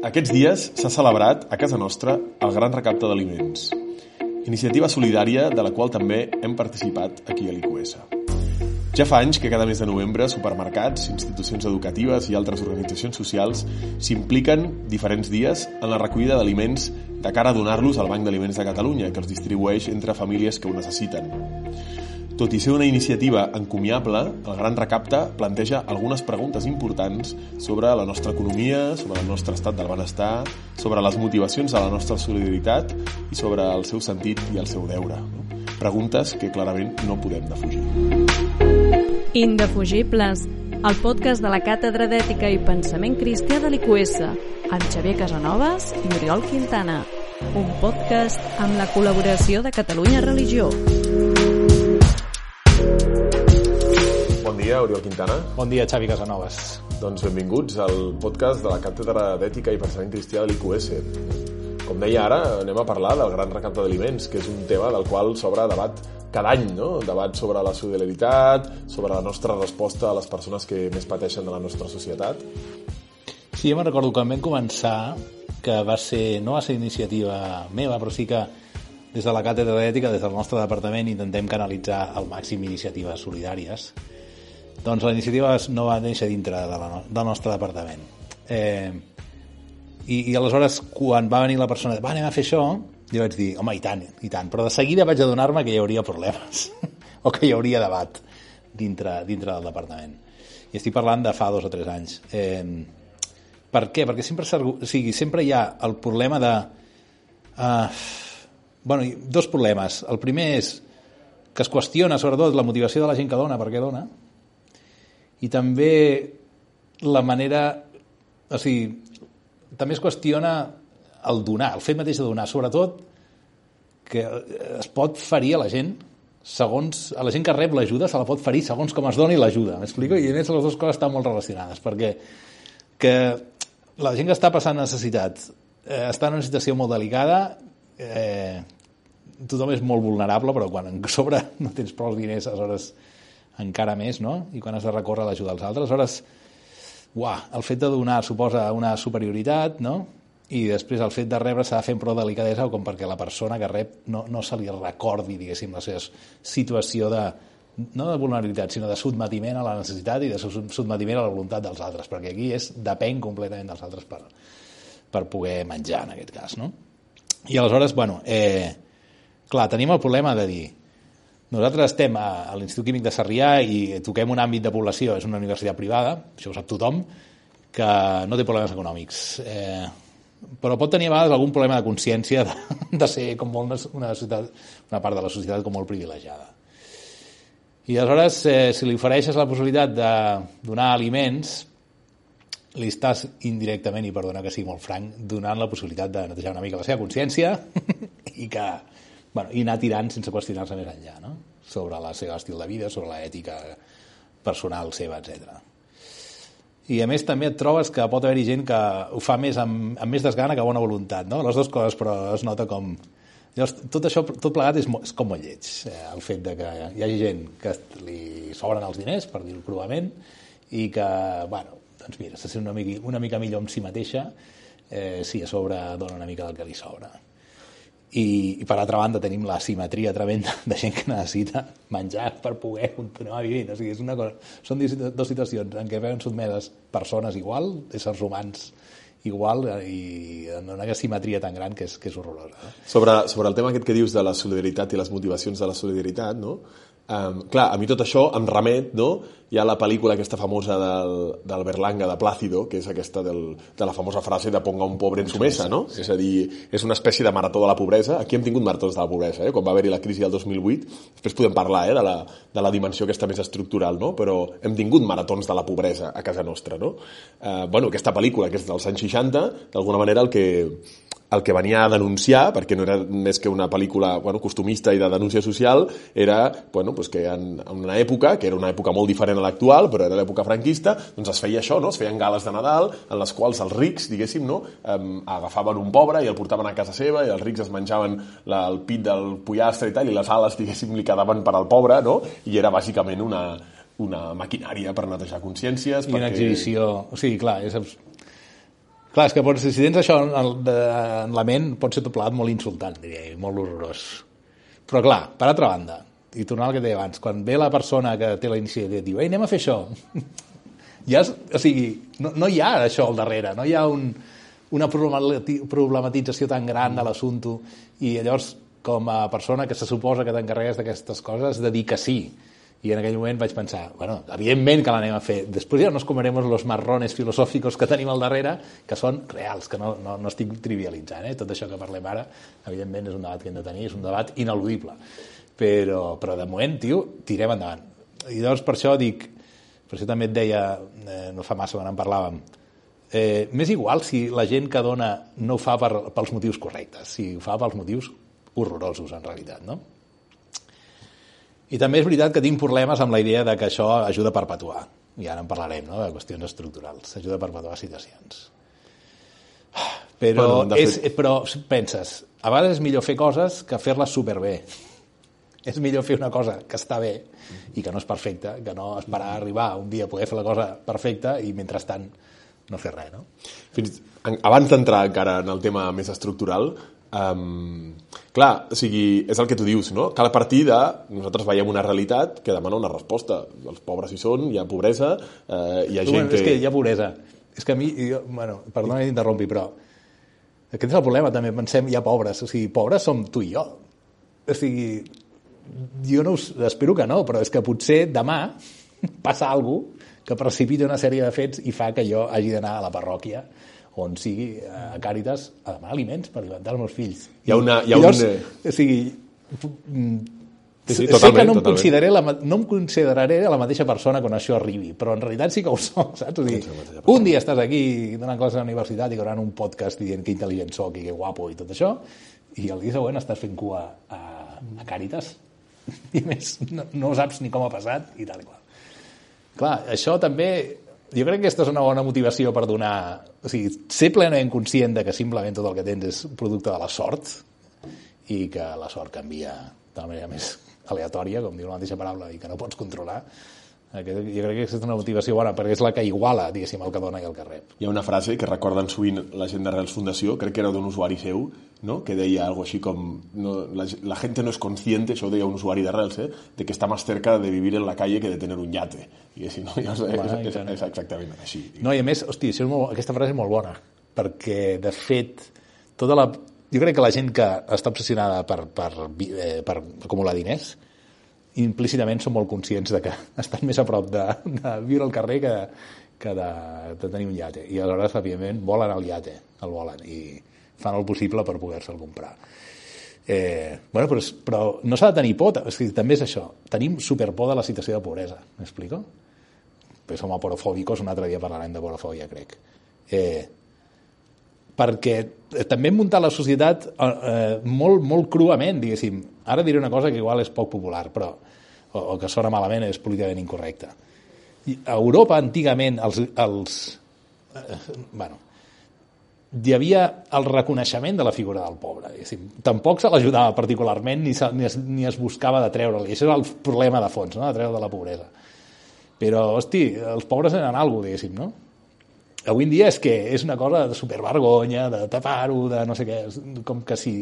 Aquests dies s'ha celebrat a casa nostra el Gran Recapte d'Aliments, iniciativa solidària de la qual també hem participat aquí a l'IQS. Ja fa anys que cada mes de novembre supermercats, institucions educatives i altres organitzacions socials s'impliquen diferents dies en la recollida d'aliments de cara a donar-los al Banc d'Aliments de Catalunya, que els distribueix entre famílies que ho necessiten. Tot i ser una iniciativa encomiable, el Gran Recapte planteja algunes preguntes importants sobre la nostra economia, sobre el nostre estat del benestar, sobre les motivacions de la nostra solidaritat i sobre el seu sentit i el seu deure. Preguntes que clarament no podem defugir. Indefugibles, el podcast de la Càtedra d'Ètica i Pensament Cristià de l'IQS, amb Xavier Casanovas i Oriol Quintana. Un podcast amb la col·laboració de Catalunya Religió. Dia, Oriol Quintana. Bon dia, Xavi Casanovas. Doncs benvinguts al podcast de la Càtedra d'Ètica i Pensament Cristià de l'IQS. Com deia ara, anem a parlar del gran recapte d'aliments, que és un tema del qual s'obre debat cada any, no? Debat sobre la solidaritat, sobre la nostra resposta a les persones que més pateixen de la nostra societat. Sí, jo me'n recordo quan vam començar, que va ser, no va ser iniciativa meva, però sí que des de la Càtedra d'Ètica, des del nostre departament, intentem canalitzar al màxim iniciatives solidàries doncs la iniciativa no va néixer dintre de la, del nostre departament. Eh, i, I aleshores, quan va venir la persona, va, anem a fer això, jo vaig dir, home, i tant, i tant. Però de seguida vaig adonar-me que hi hauria problemes, o que hi hauria debat dintre, dintre del departament. I estic parlant de fa dos o tres anys. Eh, per què? Perquè sempre, o sigui, sempre hi ha el problema de... Uh, bueno, dos problemes. El primer és que es qüestiona, sobretot, la motivació de la gent que dona, per què dona, i també la manera... O sigui, també es qüestiona el donar, el fet mateix de donar, sobretot que es pot ferir a la gent segons, a la gent que rep l'ajuda se la pot ferir segons com es doni l'ajuda, m'explico? I a més les dues coses estan molt relacionades, perquè que la gent que està passant necessitat eh, està en una situació molt delicada, eh, tothom és molt vulnerable, però quan en sobre no tens prou diners, aleshores encara més, no? I quan has de recórrer a l'ajuda dels altres. Aleshores, uah, el fet de donar suposa una superioritat, no? I després el fet de rebre s'ha de fer amb prou delicadesa com perquè la persona que rep no, no se li recordi, diguéssim, la seva situació de, no de vulnerabilitat, sinó de sotmetiment a la necessitat i de sotmetiment a la voluntat dels altres, perquè aquí és depèn completament dels altres per, per poder menjar, en aquest cas, no? I aleshores, bueno, eh, clar, tenim el problema de dir, nosaltres estem a, a l'Institut Químic de Sarrià i toquem un àmbit de població, és una universitat privada, això ho sap tothom, que no té problemes econòmics. Eh, però pot tenir a vegades algun problema de consciència de, de ser com molt una, societat, una part de la societat com molt privilegiada. I aleshores, eh, si li ofereixes la possibilitat de donar aliments, li estàs indirectament, i perdona que sigui molt franc, donant la possibilitat de netejar una mica la seva consciència i que bueno, i anar tirant sense qüestionar-se més enllà, no? sobre la seva estil de vida, sobre l'ètica personal seva, etc. I a més també et trobes que pot haver-hi gent que ho fa més amb, amb més desgana que bona voluntat, no? Les dues coses, però es nota com... Llavors, tot això, tot plegat és, és com molt lleig. Eh, el fet de que hi hagi gent que li sobren els diners, per dir-ho provament, i que, bueno, doncs mira, se sent una mica, una mica millor amb si mateixa eh, si a sobre dona una mica del que li sobra i, i per altra banda tenim la simetria tremenda de gent que necessita menjar per poder continuar vivint o sigui, és una cosa, són dues situacions en què veuen sotmeses persones igual éssers humans igual i en una simetria tan gran que és, que és horrorosa. Sobre, sobre el tema aquest que dius de la solidaritat i les motivacions de la solidaritat, no? Um, clar, a mi tot això em remet, no? Hi ha la pel·lícula aquesta famosa del, del Berlanga, de Plácido, que és aquesta del, de la famosa frase de ponga un pobre en su mesa, no? Sí. És a dir, és una espècie de marató de la pobresa. Aquí hem tingut maratons de la pobresa, eh? Quan va haver-hi la crisi del 2008, després podem parlar eh, de, la, de la dimensió aquesta més estructural, no? Però hem tingut maratons de la pobresa a casa nostra, no? Uh, bueno, aquesta pel·lícula, que és dels anys 60, d'alguna manera el que el que venia a denunciar, perquè no era més que una pel·lícula bueno, costumista i de denúncia social, era bueno, pues que en, en una època, que era una època molt diferent a l'actual, però era l'època franquista, doncs es feia això, no? es feien gales de Nadal en les quals els rics, diguéssim, no? um, agafaven un pobre i el portaven a casa seva i els rics es menjaven la, el pit del pollastre i tal, i les ales, diguéssim, li quedaven per al pobre, no? i era bàsicament una, una maquinària per netejar consciències. I perquè... una exhibició... O sigui, clar, és Clar, és que pots, si tens això en, de, en la ment, pot ser tot molt insultant, diria, molt horrorós. Però clar, per altra banda, i tornant al que deia abans, quan ve la persona que té la iniciativa i diu, ei, anem a fer això, ja, és, o sigui, no, no hi ha això al darrere, no hi ha un, una problematització tan gran de l'assumpte i llavors com a persona que se suposa que t'encarregues d'aquestes coses de dir que sí i en aquell moment vaig pensar, bueno, evidentment que l'anem a fer. Després ja nos comeremos los marrones filosòfics que tenim al darrere, que són reals, que no, no, no estic trivialitzant. Eh? Tot això que parlem ara, evidentment, és un debat que hem de tenir, és un debat ineludible. Però, però de moment, tio, tirem endavant. I llavors per això dic, per això també et deia, eh, no fa massa quan en parlàvem, eh, m'és igual si la gent que dona no ho fa per, pels motius correctes, si ho fa pels motius horrorosos, en realitat, no? I també és veritat que tinc problemes amb la idea de que això ajuda a perpetuar. I ara en parlarem, no?, de qüestions estructurals. Ajuda a perpetuar situacions. Però, bueno, és, fet... però penses, a vegades és millor fer coses que fer-les superbé. És millor fer una cosa que està bé i que no és perfecta, que no esperar a arribar un dia a poder fer la cosa perfecta i mentrestant no fer res, no? Fins, abans d'entrar encara en el tema més estructural, Um, clar, o sigui, és el que tu dius, no? Cal partir de... Nosaltres veiem una realitat que demana una resposta. Els pobres hi són, hi ha pobresa, eh, hi ha tu, gent que... És que hi ha pobresa. És que a mi... Jo, bueno, perdona que t'interrompi, però aquest és el problema, també. Pensem, hi ha pobres. O sigui, pobres som tu i jo. O sigui, jo no us, espero que no, però és que potser demà passa alguna que precipita una sèrie de fets i fa que jo hagi d'anar a la parròquia on sigui eh, a Càritas a demanar aliments per alimentar els meus fills. Hi ha una... Hi ha llavors, un... O sigui, Sí, sí, sé que no em, consideraré la, no em consideraré la mateixa persona quan això arribi, però en realitat sí que ho soc, saps? O sigui, un dia estàs aquí donant classes a la universitat i donant un podcast dient que intel·ligent soc i que guapo i tot això, i el dia següent estàs fent cua a, a Càritas i més no, no saps ni com ha passat i tal i qual. Clar, això també jo crec que aquesta és una bona motivació per donar... O sigui, ser plenament conscient de que simplement tot el que tens és producte de la sort i que la sort canvia de manera més aleatòria, com diu la mateixa paraula, i que no pots controlar, aquest, jo crec que és una motivació bona, perquè és la que iguala, diguéssim, el que dona i el que rep. Hi ha una frase que recorden sovint la gent de Reals Fundació, crec que era d'un usuari seu, no? que deia algo així com no, la, la gente no és consciente, això ho deia un usuari de Reals, eh? de que està més cerca de vivir en la calle que de tener un yate. I així, no? Ja, és, és, és, és, exactament així. No, i a més, hosti, és molt, aquesta frase és molt bona, perquè, de fet, tota la, jo crec que la gent que està obsessionada per, per, eh, per acumular diners, implícitament són molt conscients de que estan més a prop de, de viure al carrer que, que de, de tenir un iate. I aleshores, evidentment, volen el iate, el volen, i fan el possible per poder-se'l comprar. Eh, bueno, però, però no s'ha de tenir por, és que també és això. Tenim superpor de la situació de pobresa, m'explico? Pues som aporofòbicos, un altre dia parlarem de porofòbia, crec. Eh, perquè també hem muntat la societat eh, molt, molt cruament, diguéssim. Ara diré una cosa que igual és poc popular, però, o, o que sona malament, és políticament incorrecta. A Europa, antigament, els, els, eh, bueno, hi havia el reconeixement de la figura del pobre. Diguéssim. Tampoc se l'ajudava particularment ni, se, ni, es, ni es buscava de treure-li. Això és el problema de fons, no? de treure de la pobresa. Però, hosti, els pobres eren alguna diguéssim, no? Avui en dia és que és una cosa de supervergonya, de tapar-ho, de no sé què, com que si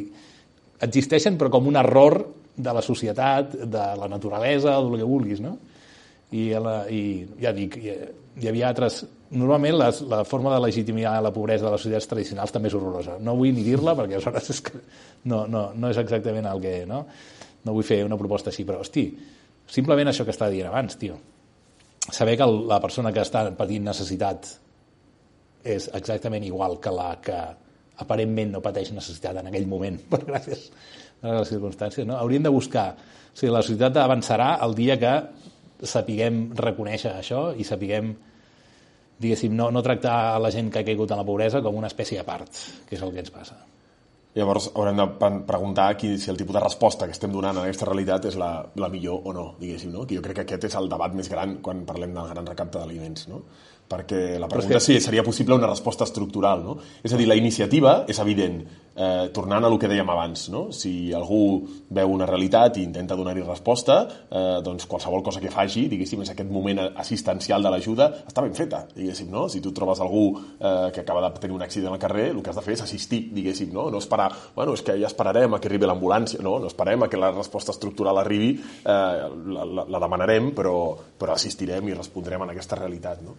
existeixen però com un error de la societat, de la naturalesa, del que vulguis, no? I, la, i ja dic, hi, hi havia altres... Normalment les, la forma de legitimar la pobresa de les societats tradicionals també és horrorosa. No vull ni dir-la perquè aleshores és que no, no, no és exactament el que... No? no vull fer una proposta així, però, hosti, simplement això que estava dient abans, tio. Saber que la persona que està patint necessitat és exactament igual que la que aparentment no pateix necessitat en aquell moment, per gràcies a les circumstàncies. No? Hauríem de buscar... O sigui, la societat avançarà el dia que sapiguem reconèixer això i sapiguem diguéssim, no, no tractar a la gent que ha caigut en la pobresa com una espècie a part, que és el que ens passa. Llavors haurem de preguntar qui, si el tipus de resposta que estem donant a aquesta realitat és la, la millor o no, diguéssim, no? Que jo crec que aquest és el debat més gran quan parlem del gran recapte d'aliments, no? Perquè la pregunta és si seria possible una resposta estructural. No? És a dir, la iniciativa és evident, eh, tornant a el que dèiem abans, no? si algú veu una realitat i intenta donar-hi resposta, eh, doncs qualsevol cosa que faci, diguéssim, és aquest moment assistencial de l'ajuda, està ben feta, diguéssim, no? Si tu trobes algú eh, que acaba de tenir un accident al carrer, el que has de fer és assistir, diguéssim, no? No esperar, bueno, és que ja esperarem a que arribi l'ambulància, no? No esperem a que la resposta estructural arribi, eh, la, la, la demanarem, però, però assistirem i respondrem en aquesta realitat, no?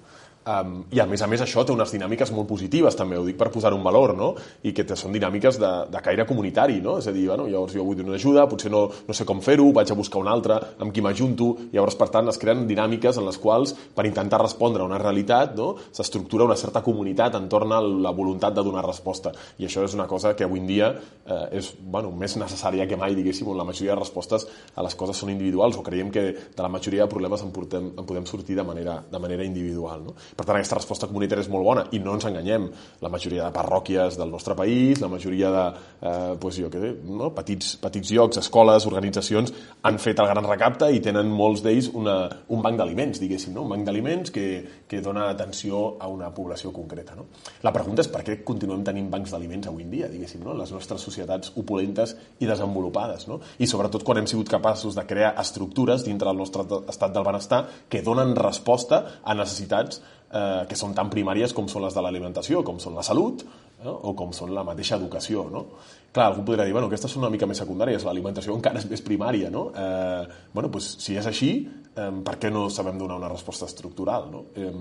Um, I a més a més això té unes dinàmiques molt positives també, ho dic per posar un valor, no? I que són dinàmiques de, de caire comunitari, no? És a dir, bueno, llavors jo vull donar ajuda, potser no, no sé com fer-ho, vaig a buscar un altre, amb qui m'ajunto, llavors per tant es creen dinàmiques en les quals per intentar respondre a una realitat no? s'estructura una certa comunitat entorn a la voluntat de donar resposta. I això és una cosa que avui en dia eh, és bueno, més necessària que mai, diguéssim, on la majoria de respostes a les coses són individuals o creiem que de la majoria de problemes en, portem, en podem sortir de manera, de manera individual. No? Per tant, aquesta resposta comunitària és molt bona i no ens enganyem. La majoria de parròquies del nostre país, la majoria de eh, pues jo què sé, no? petits, petits llocs, escoles, organitzacions, han fet el gran recapte i tenen molts d'ells un banc d'aliments, diguéssim, no? un banc d'aliments que, que dona atenció a una població concreta. No? La pregunta és per què continuem tenint bancs d'aliments avui en dia, diguéssim, no? les nostres societats opulentes i desenvolupades. No? I sobretot quan hem sigut capaços de crear estructures dintre del nostre estat del benestar que donen resposta a necessitats eh, que són tan primàries com són les de l'alimentació, com són la salut eh, o com són la mateixa educació. No? Clar, algú podria dir, bueno, aquestes són una mica més secundàries, l'alimentació encara és més primària. No? Eh, bueno, doncs, si és així, eh, per què no sabem donar una resposta estructural? No? Eh,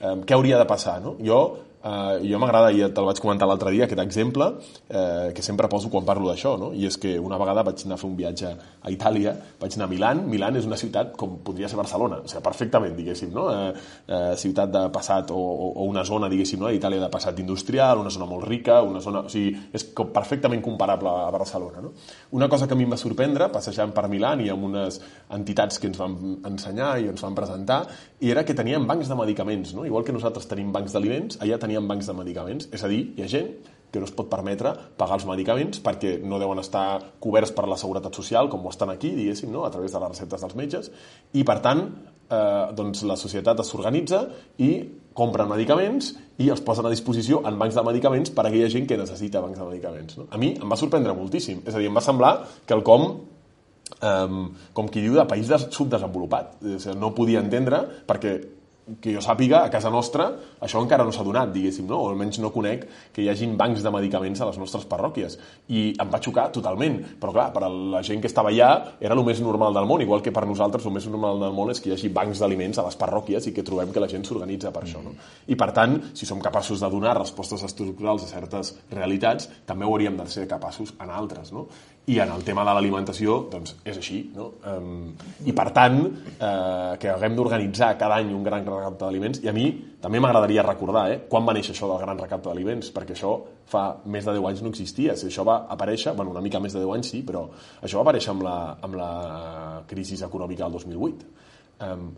eh, què hauria de passar? No? Jo Uh, jo m'agrada, i te'l vaig comentar l'altre dia, aquest exemple, uh, que sempre poso quan parlo d'això, no? i és que una vegada vaig anar a fer un viatge a Itàlia, vaig anar a Milan, Milan és una ciutat com podria ser Barcelona, o sigui, perfectament, diguéssim, no? Uh, uh, ciutat de passat o, o, o una zona, diguéssim, no? a Itàlia de passat industrial, una zona molt rica, una zona... O sigui, és com perfectament comparable a Barcelona, no? Una cosa que a mi em va sorprendre, passejant per Milan i amb unes entitats que ens van ensenyar i ens van presentar, era que tenien bancs de medicaments, no? Igual que nosaltres tenim bancs d'aliments, allà tenien bancs de medicaments. És a dir, hi ha gent que no es pot permetre pagar els medicaments perquè no deuen estar coberts per la Seguretat Social, com ho estan aquí, diguéssim, no? a través de les receptes dels metges, i per tant eh, doncs la societat s'organitza i compren medicaments i els posen a disposició en bancs de medicaments per a aquella gent que necessita bancs de medicaments. No? A mi em va sorprendre moltíssim. És a dir, em va semblar que el com um, com qui diu de país subdesenvolupat. O sigui, no podia entendre perquè que jo sàpiga, a casa nostra, això encara no s'ha donat, diguéssim, no? o almenys no conec que hi hagin bancs de medicaments a les nostres parròquies. I em va xocar totalment, però clar, per a la gent que estava allà era el més normal del món, igual que per nosaltres el més normal del món és que hi hagi bancs d'aliments a les parròquies i que trobem que la gent s'organitza per això. No? I per tant, si som capaços de donar respostes estructurals a certes realitats, també ho hauríem de ser capaços en altres. No? I en el tema de l'alimentació, doncs, és així. No? Um, I per tant, eh, que haguem d'organitzar cada any un gran recapte d'aliments, i a mi també m'agradaria recordar eh, quan va néixer això del gran recapte d'aliments, perquè això fa més de 10 anys no existia. Si això va aparèixer, bueno, una mica més de 10 anys sí, però això va aparèixer amb la, amb la crisi econòmica del 2008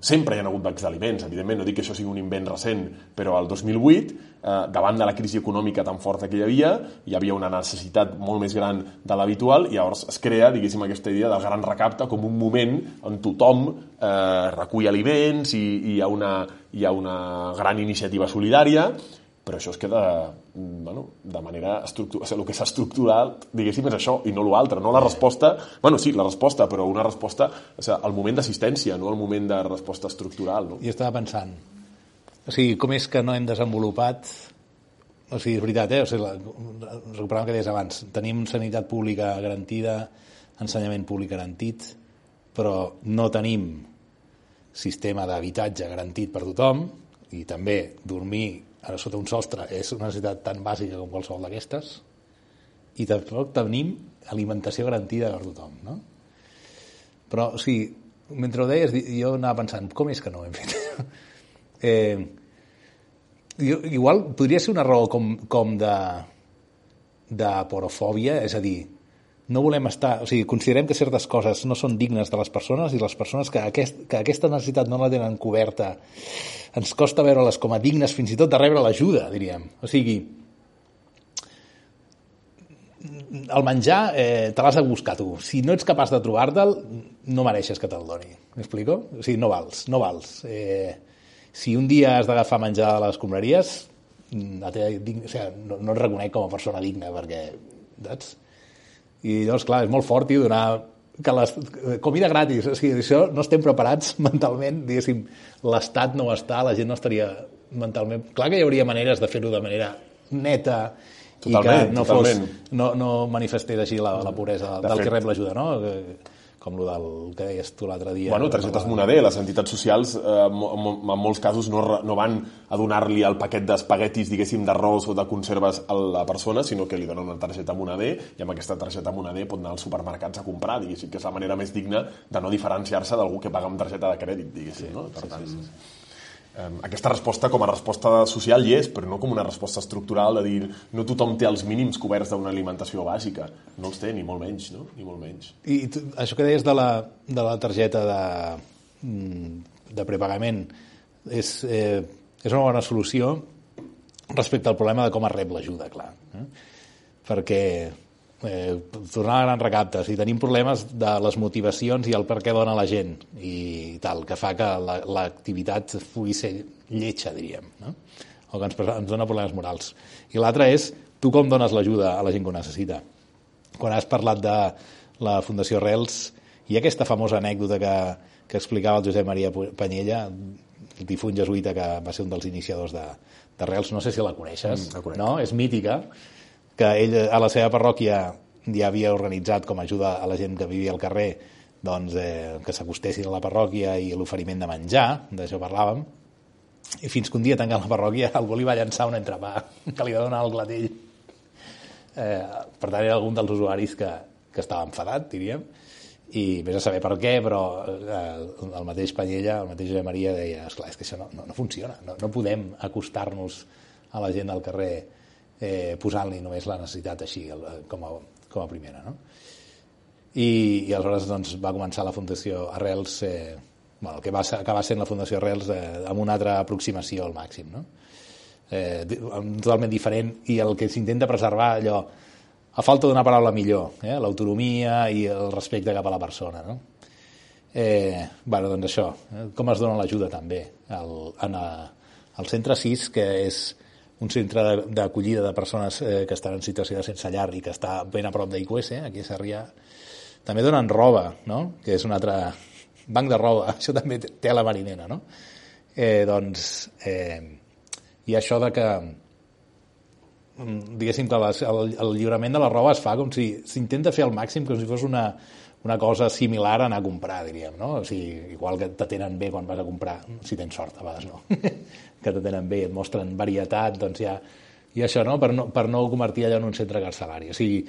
Sempre hi ha hagut bancs d'aliments, evidentment, no dic que això sigui un invent recent, però el 2008, eh, davant de la crisi econòmica tan forta que hi havia, hi havia una necessitat molt més gran de l'habitual i llavors es crea, diguéssim, aquesta idea del gran recapte com un moment on tothom eh, recull aliments i, i hi, ha una, hi ha una gran iniciativa solidària però això es queda mm, bueno, de manera estructural, o sigui, el que s'ha estructurat, diguéssim, és això i no l'altre, no la resposta, bueno, sí, la resposta, però una resposta, o sigui, el moment d'assistència, no el moment de resposta estructural. No? I estava pensant, o sigui, com és que no hem desenvolupat o sigui, és veritat, eh? o sigui, la, recuperant el que deies abans, tenim sanitat pública garantida, ensenyament públic garantit, però no tenim sistema d'habitatge garantit per tothom i també dormir sota un sostre és una necessitat tan bàsica com qualsevol d'aquestes i tampoc tenim alimentació garantida per tothom no? però o sigui, mentre ho deies jo anava pensant com és que no ho hem fet eh, igual podria ser una raó com, com de de porofòbia és a dir, no volem estar... O sigui, considerem que certes coses no són dignes de les persones i les persones que, aquest, que aquesta necessitat no la tenen coberta ens costa veure-les com a dignes fins i tot de rebre l'ajuda, diríem. O sigui, el menjar eh, te l'has de buscar tu. Si no ets capaç de trobar-te'l, no mereixes que te'l doni. M'explico? O sigui, no vals, no vals. Eh, si un dia has d'agafar menjar a les escombraries, mm, a te, o sigui, no, no et reconec com a persona digna, perquè, saps? I llavors, clar, és molt fort, tio, donar que les, comida gratis, o sigui, això no estem preparats mentalment, diguéssim, l'estat no està, la gent no estaria mentalment... Clar que hi hauria maneres de fer-ho de manera neta Totalment, i que no, totalment. fos, no, no manifestés així la, la puresa De del fet. que rep l'ajuda, no? Com el del que deies tu l'altre dia. Bueno, targetes Moneder, les entitats socials eh, en, mo- en molts casos no, no van a donar-li el paquet d'espaguetis, diguéssim, d'arròs o de conserves a la persona, sinó que li donen una targeta Moneder i amb aquesta targeta Moneder pot anar als supermercats a comprar, diguéssim, que és la manera més digna de no diferenciar-se d'algú que paga amb targeta de crèdit, diguéssim, no? Per tant, eh, aquesta resposta com a resposta social hi és, però no com una resposta estructural de dir no tothom té els mínims coberts d'una alimentació bàsica. No els té, ni molt menys, no? Ni molt menys. I tu, això que deies de la, de la targeta de, mm, de prepagament és, eh, és una bona solució respecte al problema de com es rep l'ajuda, clar. Eh? Perquè, eh, tornar a gran recapte, si tenim problemes de les motivacions i el per què dona la gent i tal, que fa que la- l'activitat pugui ser lletja, diríem, no? o que ens, ens dona problemes morals. I l'altre és tu com dones l'ajuda a la gent que ho necessita quan has parlat de la Fundació Rels, hi ha aquesta famosa anècdota que, que explicava el Josep Maria Panyella, el difunt jesuïta que va ser un dels iniciadors de, de Rels, no sé si la coneixes, Mm, la conec. no? És mítica, que ell a la seva parròquia ja havia organitzat com a ajuda a la gent que vivia al carrer doncs, eh, que s'acostessin a la parròquia i l'oferiment de menjar, d'això parlàvem, i fins que un dia tancant la parròquia algú li va llançar un entrepà que li va donar el glatell. Eh, per tant era algun dels usuaris que, que estava enfadat, diríem, i vés a saber per què, però eh, el mateix Panyella, el mateix Maria deia, esclar, és que això no, no, no funciona, no, no podem acostar-nos a la gent al carrer eh, posant-li només la necessitat així, el, com, a, com a primera, no? I, i aleshores doncs, va començar la Fundació Arrels, eh, bueno, el que va acabar sent la Fundació Arrels eh, amb una altra aproximació al màxim, no? eh, totalment diferent i el que s'intenta preservar allò a falta d'una paraula millor eh? l'autonomia i el respecte cap a la persona no? eh, bueno, doncs això eh? com es dona l'ajuda també al, en a, al centre 6 que és un centre d'acollida de persones eh, que estan en situació de sense llar i que està ben a prop d'IQS, eh? aquí a Sarrià també donen roba, no? que és un altre banc de roba, això també té té la marinera, no? Eh, doncs, eh, i això de que mm, diguéssim que les, el, el lliurament de la roba es fa com si s'intenta fer al màxim com si fos una, una cosa similar a anar a comprar, diríem, no? O sigui, igual que t'atenen bé quan vas a comprar, si tens sort, a vegades no, que t'atenen bé, et mostren varietat, doncs ja... I això, no? Per no, per no convertir allò en un centre carcelari. O sigui,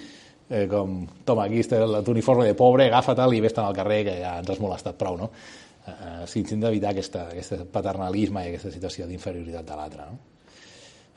eh, com, toma, aquí està el tu uniforme de pobre, agafa-te'l i vés-te'n al carrer, que ja ens has molestat prou, no? Eh, eh, d'evitar aquesta, aquest paternalisme i aquesta situació d'inferioritat de l'altre, no?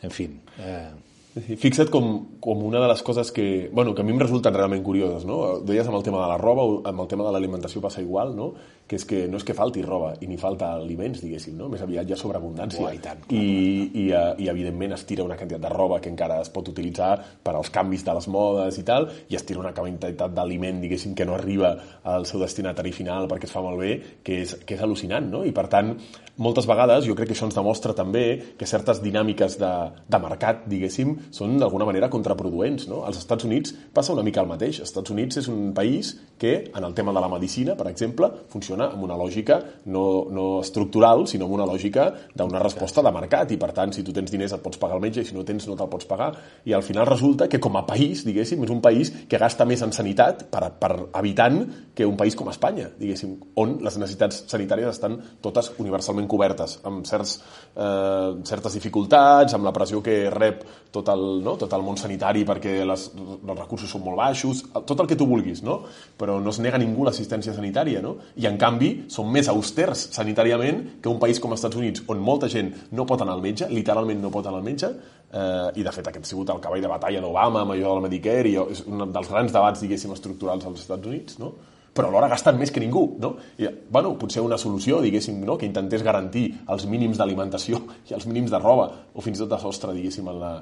En fi, eh, I Fixa't com, com una de les coses que, bueno, que a mi em resulten realment curioses, no? Deies amb el tema de la roba, o amb el tema de l'alimentació passa igual, no? Que és que no és que falti roba i ni falta aliments, diguéssim, no? Més aviat hi ha sobreabundància. Buah, i tant, I, i, eh, I, evidentment, es tira una quantitat de roba que encara es pot utilitzar per als canvis de les modes i tal, i es tira una quantitat d'aliment, diguéssim, que no arriba al seu destinatari final perquè es fa malbé, que és, que és al·lucinant, no? I, per tant, moltes vegades jo crec que això ens demostra també que certes dinàmiques de, de mercat, diguéssim, són d'alguna manera contraproduents. No? Als Estats Units passa una mica el mateix. Els Estats Units és un país que, en el tema de la medicina, per exemple, funciona amb una lògica no, no estructural, sinó amb una lògica d'una resposta de mercat. I, per tant, si tu tens diners et pots pagar el metge i si no tens no te'l pots pagar. I al final resulta que, com a país, diguéssim, és un país que gasta més en sanitat per, per habitant que un país com Espanya, diguéssim, on les necessitats sanitàries estan totes universalment cobertes, amb certs, eh, certes dificultats, amb la pressió que rep tot el, no? tot el món sanitari perquè les, els recursos són molt baixos, tot el que tu vulguis, no? però no es nega ningú l'assistència sanitària, no? i en canvi són més austers sanitàriament que un país com els Estats Units, on molta gent no pot anar al metge, literalment no pot anar al metge, eh, i de fet aquest ha sigut el cavall de batalla d'Obama amb allò del Medicare, i és un dels grans debats, diguéssim, estructurals als Estats Units, no? però alhora gasten més que ningú, no? I, bueno, potser una solució, diguéssim, no? que intentés garantir els mínims d'alimentació i els mínims de roba, o fins i tot de sostre, diguéssim, en la,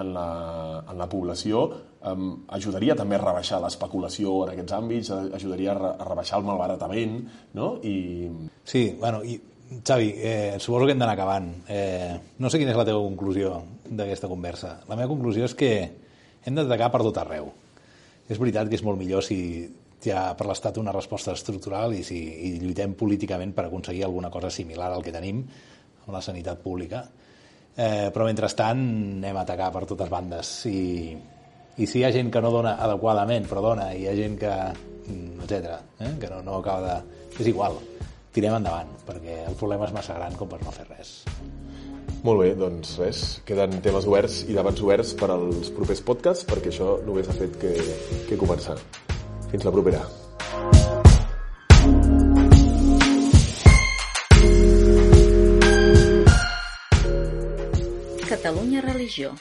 en la, en la població, um, ajudaria també a rebaixar l'especulació en aquests àmbits, ajudaria a, re, a rebaixar el malbaratament, no? I, Sí, bueno, i Xavi, eh, suposo que hem d'anar acabant. Eh, no sé quina és la teva conclusió d'aquesta conversa. La meva conclusió és que hem d'atacar per tot arreu. És veritat que és molt millor si hi ha per l'Estat una resposta estructural i si i lluitem políticament per aconseguir alguna cosa similar al que tenim amb la sanitat pública. Eh, però mentrestant anem a atacar per totes bandes i, i si hi ha gent que no dona adequadament però dona i hi ha gent que mm, etc eh, que no, no acaba de... és igual tirem endavant, perquè el problema és massa gran com per no fer res. Molt bé, doncs res, queden temes oberts i debats oberts per als propers podcasts, perquè això només ha fet que, que començar. Fins la propera. Catalunya Religió.